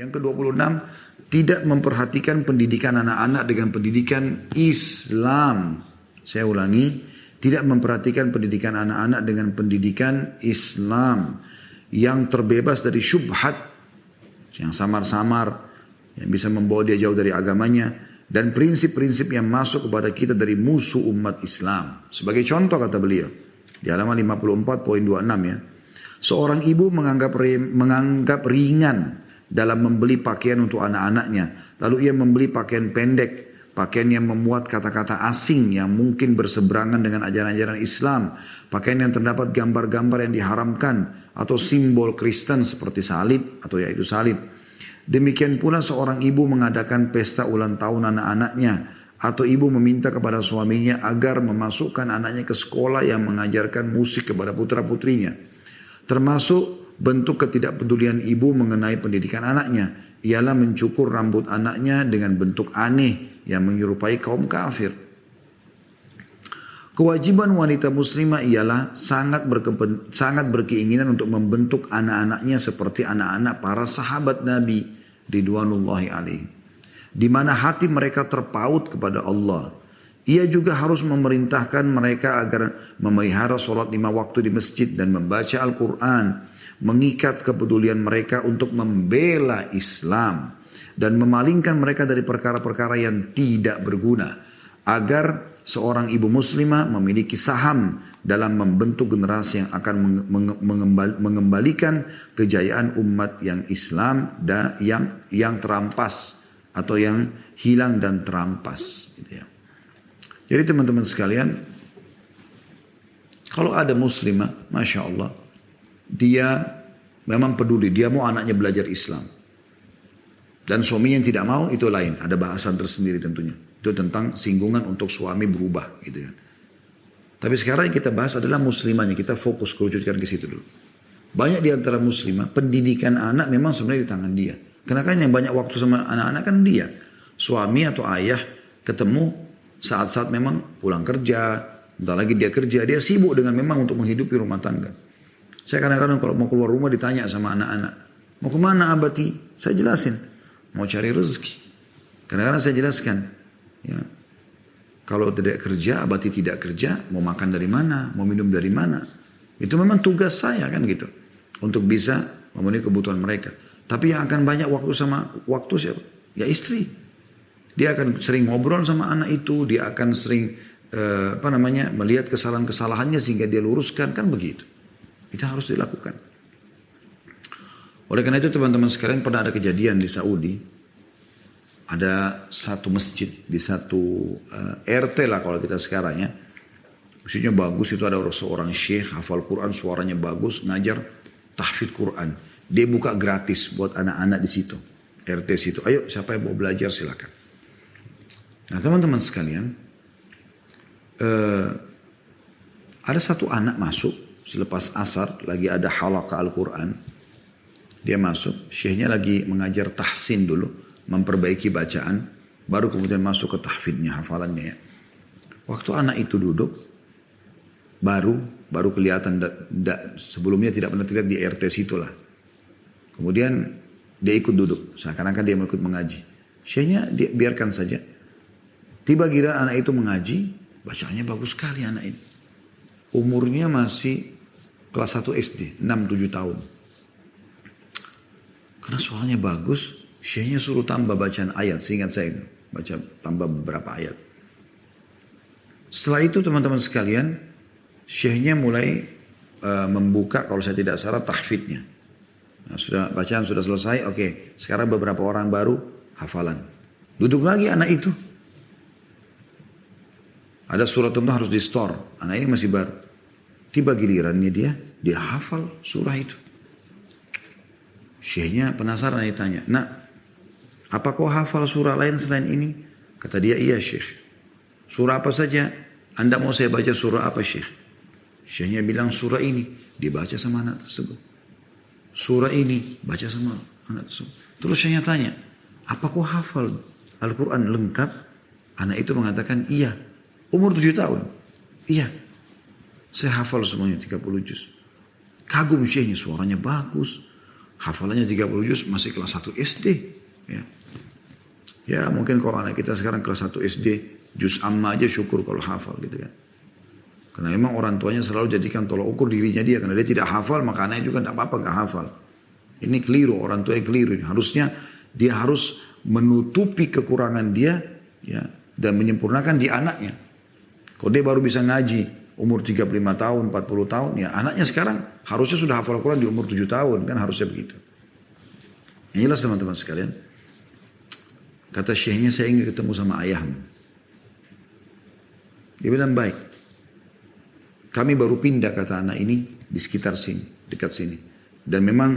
Yang ke-26, tidak memperhatikan pendidikan anak-anak dengan pendidikan Islam. Saya ulangi, tidak memperhatikan pendidikan anak-anak dengan pendidikan Islam yang terbebas dari syubhat, yang samar-samar, yang bisa membawa dia jauh dari agamanya, dan prinsip-prinsip yang masuk kepada kita dari musuh umat Islam. Sebagai contoh kata beliau, di halaman 54.26 ya, seorang ibu menganggap menganggap ringan dalam membeli pakaian untuk anak-anaknya, lalu ia membeli pakaian pendek, pakaian yang memuat kata-kata asing yang mungkin berseberangan dengan ajaran-ajaran Islam, pakaian yang terdapat gambar-gambar yang diharamkan atau simbol Kristen seperti salib atau yaitu salib. Demikian pula seorang ibu mengadakan pesta ulang tahun anak-anaknya atau ibu meminta kepada suaminya agar memasukkan anaknya ke sekolah yang mengajarkan musik kepada putra-putrinya. Termasuk bentuk ketidakpedulian ibu mengenai pendidikan anaknya ialah mencukur rambut anaknya dengan bentuk aneh yang menyerupai kaum kafir. Kewajiban wanita muslimah ialah sangat, berkepen, sangat berkeinginan untuk membentuk anak-anaknya seperti anak-anak para sahabat Nabi ridwanullahi alaihi. Di mana hati mereka terpaut kepada Allah. Ia juga harus memerintahkan mereka agar memelihara sholat lima waktu di masjid dan membaca Al-Quran. Mengikat kepedulian mereka untuk membela Islam. Dan memalingkan mereka dari perkara-perkara yang tidak berguna. Agar seorang ibu muslimah memiliki saham dalam membentuk generasi yang akan mengembalikan kejayaan umat yang Islam dan yang yang terampas atau yang hilang dan terampas. Gitu ya. Jadi teman-teman sekalian, kalau ada muslimah, masya Allah, dia memang peduli, dia mau anaknya belajar Islam. Dan suaminya yang tidak mau itu lain, ada bahasan tersendiri tentunya. Itu tentang singgungan untuk suami berubah gitu ya. Tapi sekarang yang kita bahas adalah muslimahnya, kita fokus kerucutkan ke situ dulu. Banyak di antara muslimah, pendidikan anak memang sebenarnya di tangan dia. Karena kan yang banyak waktu sama anak-anak kan dia. Suami atau ayah ketemu saat-saat memang pulang kerja, entah lagi dia kerja, dia sibuk dengan memang untuk menghidupi rumah tangga. Saya kadang-kadang kalau mau keluar rumah ditanya sama anak-anak, mau ke mana abati? Saya jelasin, mau cari rezeki. Kadang-kadang saya jelaskan, ya, kalau tidak kerja, abati tidak kerja, mau makan dari mana, mau minum dari mana. Itu memang tugas saya kan gitu. Untuk bisa memenuhi kebutuhan mereka. Tapi yang akan banyak waktu sama waktu siapa? Ya istri. Dia akan sering ngobrol sama anak itu, dia akan sering eh, apa namanya melihat kesalahan-kesalahannya sehingga dia luruskan kan begitu. Itu harus dilakukan. Oleh karena itu teman-teman sekalian pernah ada kejadian di Saudi ada satu masjid di satu uh, eh, RT lah kalau kita sekarang ya. Maksudnya bagus itu ada seorang syekh hafal Quran suaranya bagus ngajar tahfidz Quran. Dia buka gratis buat anak-anak di situ. RT situ. Ayo siapa yang mau belajar silakan. Nah teman-teman sekalian. Uh, ada satu anak masuk selepas asar lagi ada halaqah Al-Quran. Dia masuk, syekhnya lagi mengajar tahsin dulu memperbaiki bacaan, baru kemudian masuk ke tahfidnya, hafalannya ya. Waktu anak itu duduk, baru baru kelihatan da, da, sebelumnya tidak pernah terlihat di RT situ lah. Kemudian dia ikut duduk, seakan-akan dia mau ikut mengaji. Syekhnya dia biarkan saja. Tiba gira anak itu mengaji, bacanya bagus sekali anak ini. Umurnya masih kelas 1 SD, 6-7 tahun. Karena suaranya bagus, Syekhnya suruh tambah bacaan ayat, seingat saya baca tambah beberapa ayat. Setelah itu teman-teman sekalian, syekhnya mulai uh, membuka kalau saya tidak salah tahfidnya. Nah, sudah bacaan sudah selesai, oke. Sekarang beberapa orang baru hafalan. Duduk lagi anak itu. Ada surat tentu harus di store. Anak ini masih baru. Tiba gilirannya dia, dia hafal surah itu. Syekhnya penasaran ditanya, nak apa kau hafal surah lain selain ini? Kata dia, iya syekh. Surah apa saja? Anda mau saya baca surah apa syekh? Syekhnya bilang surah ini. Dibaca sama anak tersebut. Surah ini baca sama anak tersebut. Terus syekhnya tanya, apa kau hafal Al-Quran lengkap? Anak itu mengatakan, iya. Umur tujuh tahun. Iya. Saya hafal semuanya 30 juz. Kagum syekhnya, suaranya bagus. Hafalannya 30 juz masih kelas 1 SD. Ya. ya mungkin kalau anak kita sekarang kelas 1 SD, juz amma aja syukur kalau hafal gitu kan. Karena memang orang tuanya selalu jadikan tolak ukur dirinya dia. Karena dia tidak hafal, maka anaknya juga tidak apa-apa nggak hafal. Ini keliru, orang tua yang keliru. Harusnya dia harus menutupi kekurangan dia ya dan menyempurnakan di anaknya. Kalau dia baru bisa ngaji umur 35 tahun, 40 tahun, ya anaknya sekarang harusnya sudah hafal Quran di umur 7 tahun, kan harusnya begitu. Yang jelas teman-teman sekalian, kata syekhnya saya ingin ketemu sama ayahmu. Dia bilang baik. Kami baru pindah kata anak ini di sekitar sini, dekat sini. Dan memang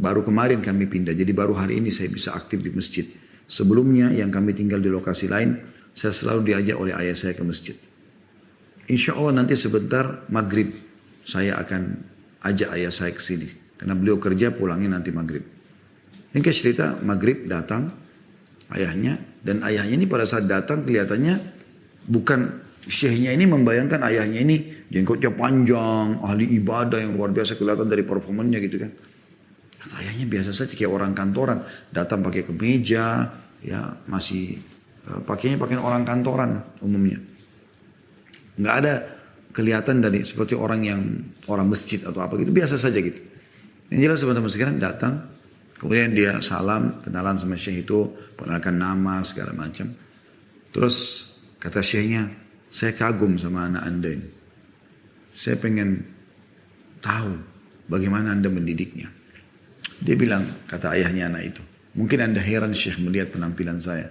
baru kemarin kami pindah, jadi baru hari ini saya bisa aktif di masjid. Sebelumnya yang kami tinggal di lokasi lain, saya selalu diajak oleh ayah saya ke masjid. Insya Allah nanti sebentar maghrib saya akan ajak ayah saya ke sini. Karena beliau kerja pulangnya nanti maghrib. Ini kayak cerita maghrib datang ayahnya. Dan ayahnya ini pada saat datang kelihatannya bukan syekhnya ini membayangkan ayahnya ini jenggotnya panjang, ahli ibadah yang luar biasa kelihatan dari performanya gitu kan. Kata ayahnya biasa saja kayak orang kantoran, datang pakai kemeja, ya masih uh, pakainya pakaian orang kantoran umumnya. Nggak ada kelihatan dari seperti orang yang orang masjid atau apa gitu, biasa saja gitu. Yang jelas teman-teman sekarang datang, kemudian dia salam, kenalan sama syekh itu, penalkan nama segala macam. Terus kata syekhnya, saya kagum sama anak anda ini. Saya pengen tahu bagaimana anda mendidiknya. Dia bilang, kata ayahnya anak itu, mungkin anda heran syekh melihat penampilan saya.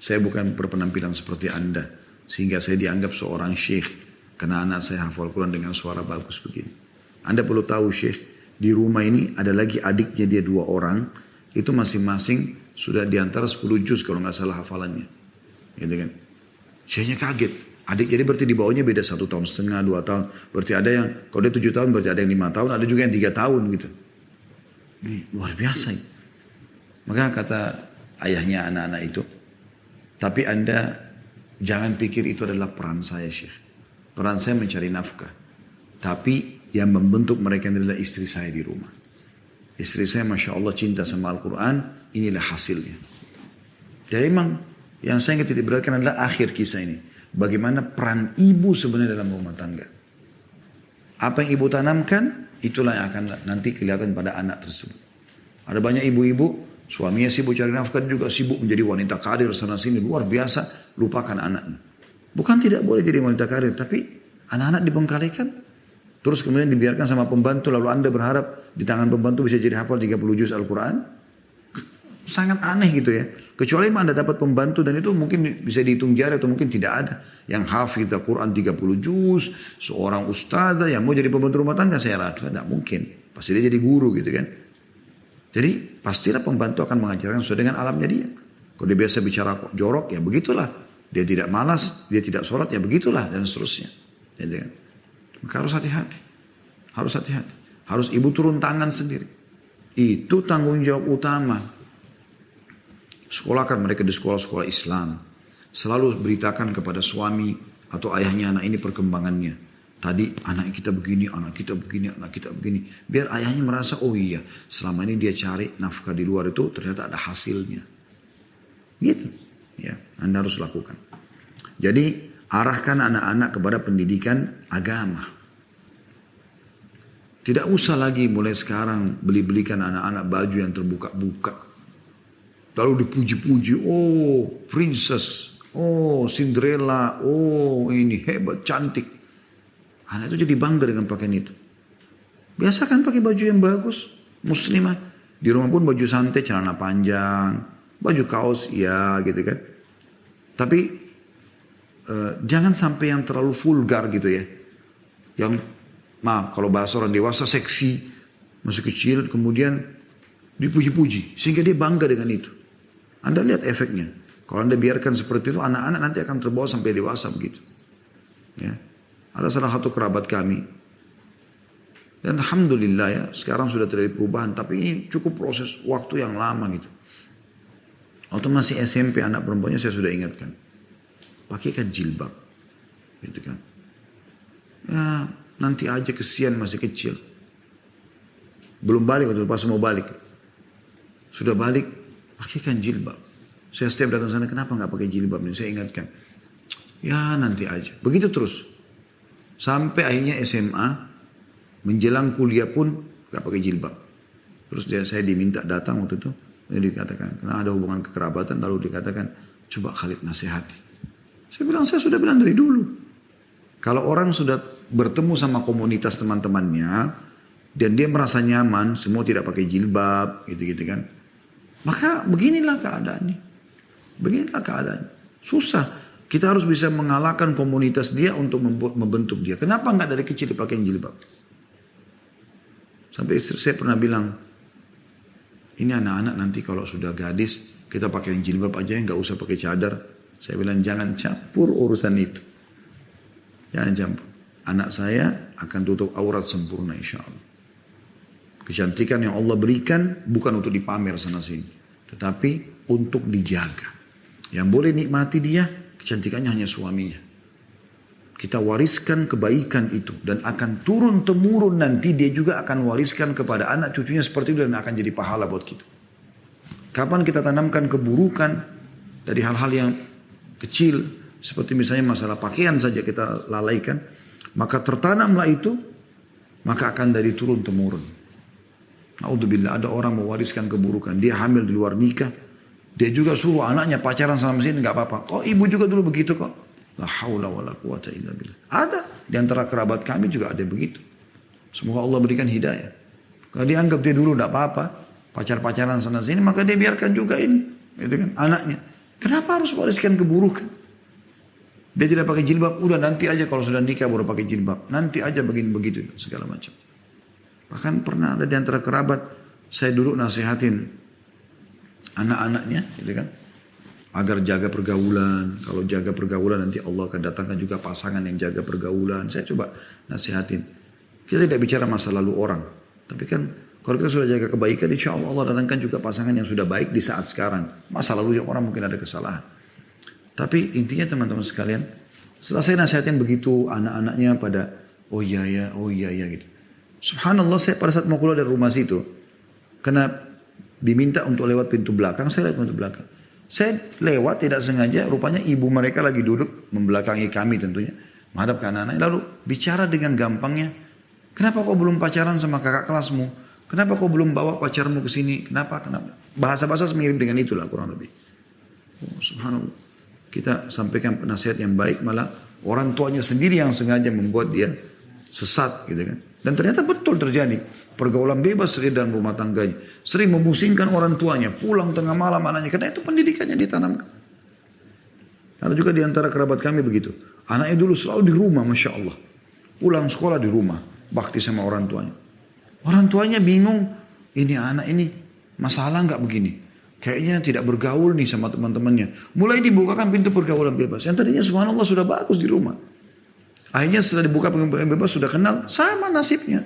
Saya bukan berpenampilan seperti anda, sehingga saya dianggap seorang syekh, karena anak saya hafal Quran dengan suara bagus begini. Anda perlu tahu syekh, di rumah ini ada lagi adiknya dia dua orang, itu masing-masing sudah di antara 10 juz kalau nggak salah hafalannya. Gitu kan. Syekhnya kaget. Adik jadi berarti di bawahnya beda satu tahun setengah, dua tahun. Berarti ada yang, kalau dia tujuh tahun berarti ada yang lima tahun, ada juga yang tiga tahun gitu. Ini luar biasa. Ya. Maka kata ayahnya anak-anak itu, tapi anda jangan pikir itu adalah peran saya Syekh. Peran saya mencari nafkah. Tapi yang membentuk mereka adalah istri saya di rumah. Istri saya Masya Allah cinta sama Al-Quran, inilah hasilnya. Jadi memang yang saya ingin titik beratkan adalah akhir kisah ini. Bagaimana peran ibu sebenarnya dalam rumah tangga. Apa yang ibu tanamkan, itulah yang akan nanti kelihatan pada anak tersebut. Ada banyak ibu-ibu, suaminya sibuk cari nafkah juga sibuk menjadi wanita karir sana sini luar biasa, lupakan anaknya. Bukan tidak boleh jadi wanita karir, tapi anak-anak dibengkalikan. Terus kemudian dibiarkan sama pembantu, lalu anda berharap di tangan pembantu bisa jadi hafal 30 juz Al-Quran. Sangat aneh gitu ya. Kecuali memang anda dapat pembantu dan itu mungkin bisa dihitung jari atau mungkin tidak ada. Yang hafid Al-Quran 30 juz, seorang ustazah yang mau jadi pembantu rumah tangga, saya rasa tidak mungkin. Pasti dia jadi guru gitu kan. Jadi pastilah pembantu akan mengajarkan sesuai dengan alamnya dia. Kalau dia biasa bicara jorok ya begitulah. Dia tidak malas, dia tidak sholat ya begitulah dan seterusnya. Jadi, kan. Maka harus hati-hati. Harus hati-hati. Harus ibu turun tangan sendiri. Itu tanggung jawab utama Sekolahkan mereka di sekolah-sekolah Islam. Selalu beritakan kepada suami atau ayahnya anak ini perkembangannya. Tadi anak kita begini, anak kita begini, anak kita begini. Biar ayahnya merasa, oh iya, selama ini dia cari nafkah di luar itu ternyata ada hasilnya. Gitu. Ya, Anda harus lakukan. Jadi arahkan anak-anak kepada pendidikan agama. Tidak usah lagi mulai sekarang beli-belikan anak-anak baju yang terbuka-buka. Lalu dipuji-puji, oh princess, oh Cinderella, oh ini hebat, cantik. Anak itu jadi bangga dengan pakaian itu. Biasa kan pakai baju yang bagus, muslimah. Di rumah pun baju santai, celana panjang, baju kaos, ya gitu kan. Tapi uh, jangan sampai yang terlalu vulgar gitu ya. Yang maaf kalau bahasa orang dewasa seksi, masih kecil, kemudian dipuji-puji. Sehingga dia bangga dengan itu. Anda lihat efeknya. Kalau Anda biarkan seperti itu, anak-anak nanti akan terbawa sampai dewasa begitu. Ya. Ada salah satu kerabat kami. Dan Alhamdulillah ya, sekarang sudah terjadi perubahan. Tapi ini cukup proses waktu yang lama gitu. Waktu masih SMP anak perempuannya saya sudah ingatkan. Pakaikan jilbab. Gitu kan. Ya, nanti aja kesian masih kecil. Belum balik waktu pas mau balik. Sudah balik, pakaikan jilbab. Saya setiap datang sana, kenapa nggak pakai jilbab? Ini saya ingatkan. Ya nanti aja. Begitu terus. Sampai akhirnya SMA, menjelang kuliah pun nggak pakai jilbab. Terus dia saya diminta datang waktu itu. Dia dikatakan, karena ada hubungan kekerabatan, lalu dikatakan, coba Khalid nasihati. Saya bilang, saya sudah bilang dari dulu. Kalau orang sudah bertemu sama komunitas teman-temannya, dan dia merasa nyaman, semua tidak pakai jilbab, gitu-gitu kan. Maka beginilah keadaannya. Beginilah keadaan. Susah. Kita harus bisa mengalahkan komunitas dia untuk membentuk dia. Kenapa nggak dari kecil dipakai jilbab? Sampai istri saya pernah bilang, ini anak-anak nanti kalau sudah gadis, kita pakai jilbab aja nggak usah pakai cadar. Saya bilang jangan campur urusan itu. Jangan campur. Anak saya akan tutup aurat sempurna insya Allah. Kecantikan yang Allah berikan bukan untuk dipamer sana sini. Tetapi untuk dijaga. Yang boleh nikmati dia, kecantikannya hanya suaminya. Kita wariskan kebaikan itu dan akan turun temurun nanti dia juga akan wariskan kepada anak cucunya seperti itu dan akan jadi pahala buat kita. Kapan kita tanamkan keburukan dari hal-hal yang kecil seperti misalnya masalah pakaian saja kita lalaikan, maka tertanamlah itu maka akan dari turun temurun. Naudzubillah ada orang mewariskan keburukan, dia hamil di luar nikah, dia juga suruh anaknya pacaran sama sini nggak apa-apa. Kok ibu juga dulu begitu kok? La haula wala quwata illa billah. Ada di antara kerabat kami juga ada yang begitu. Semoga Allah berikan hidayah. Kalau dia anggap dia dulu tidak apa-apa, pacar-pacaran sana sini, maka dia biarkan juga ini, itu kan anaknya. Kenapa harus wariskan keburukan? Dia tidak pakai jilbab, udah nanti aja kalau sudah nikah baru pakai jilbab. Nanti aja begini begitu segala macam. Bahkan pernah ada di antara kerabat, saya dulu nasihatin anak-anaknya, gitu kan. Agar jaga pergaulan. Kalau jaga pergaulan nanti Allah akan datangkan juga pasangan yang jaga pergaulan. Saya coba nasihatin. Kita tidak bicara masa lalu orang. Tapi kan kalau kita sudah jaga kebaikan, insya Allah Allah datangkan juga pasangan yang sudah baik di saat sekarang. Masa lalu yang orang mungkin ada kesalahan. Tapi intinya teman-teman sekalian, setelah saya nasihatin begitu anak-anaknya pada, oh iya ya, oh iya ya gitu. Subhanallah saya pada saat mau keluar dari rumah situ, karena diminta untuk lewat pintu belakang, saya lewat pintu belakang. Saya lewat tidak sengaja, rupanya ibu mereka lagi duduk membelakangi kami tentunya. Menghadap ke anak-anak, lalu bicara dengan gampangnya. Kenapa kau belum pacaran sama kakak kelasmu? Kenapa kau belum bawa pacarmu ke sini? Kenapa? Kenapa? Bahasa-bahasa mirip dengan itulah kurang lebih. Oh, subhanallah. Kita sampaikan nasihat yang baik malah orang tuanya sendiri yang sengaja membuat dia sesat gitu kan. Dan ternyata betul terjadi. Pergaulan bebas sering dalam rumah tangganya. Sering memusingkan orang tuanya. Pulang tengah malam anaknya. Karena itu pendidikannya ditanamkan. Ada juga di antara kerabat kami begitu. Anaknya dulu selalu di rumah Masya Allah. Pulang sekolah di rumah. Bakti sama orang tuanya. Orang tuanya bingung. Ini anak ini masalah nggak begini. Kayaknya tidak bergaul nih sama teman-temannya. Mulai dibukakan pintu pergaulan bebas. Yang tadinya subhanallah sudah bagus di rumah. Akhirnya setelah dibuka pergaulan bebas sudah kenal. Sama nasibnya.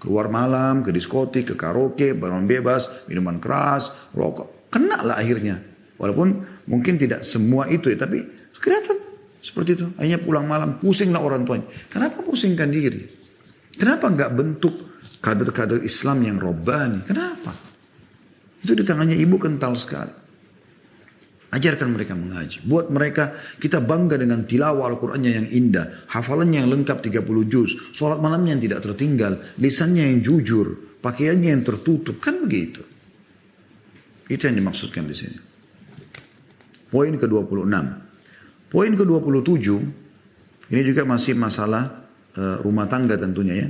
Keluar malam, ke diskotik, ke karaoke, barang bebas, minuman keras, rokok. Kena lah akhirnya. Walaupun mungkin tidak semua itu ya, tapi kelihatan seperti itu. Akhirnya pulang malam, pusinglah orang tuanya. Kenapa pusingkan diri? Kenapa nggak bentuk kader-kader Islam yang robbani? Kenapa? Itu di tangannya ibu kental sekali. Ajarkan mereka mengaji. Buat mereka kita bangga dengan tilawah Al-Qur'annya yang indah, hafalannya yang lengkap 30 juz, sholat malamnya yang tidak tertinggal, lisannya yang jujur, pakaiannya yang tertutup, kan begitu. Itu yang dimaksudkan di sini. Poin ke-26. Poin ke-27 ini juga masih masalah uh, rumah tangga tentunya ya.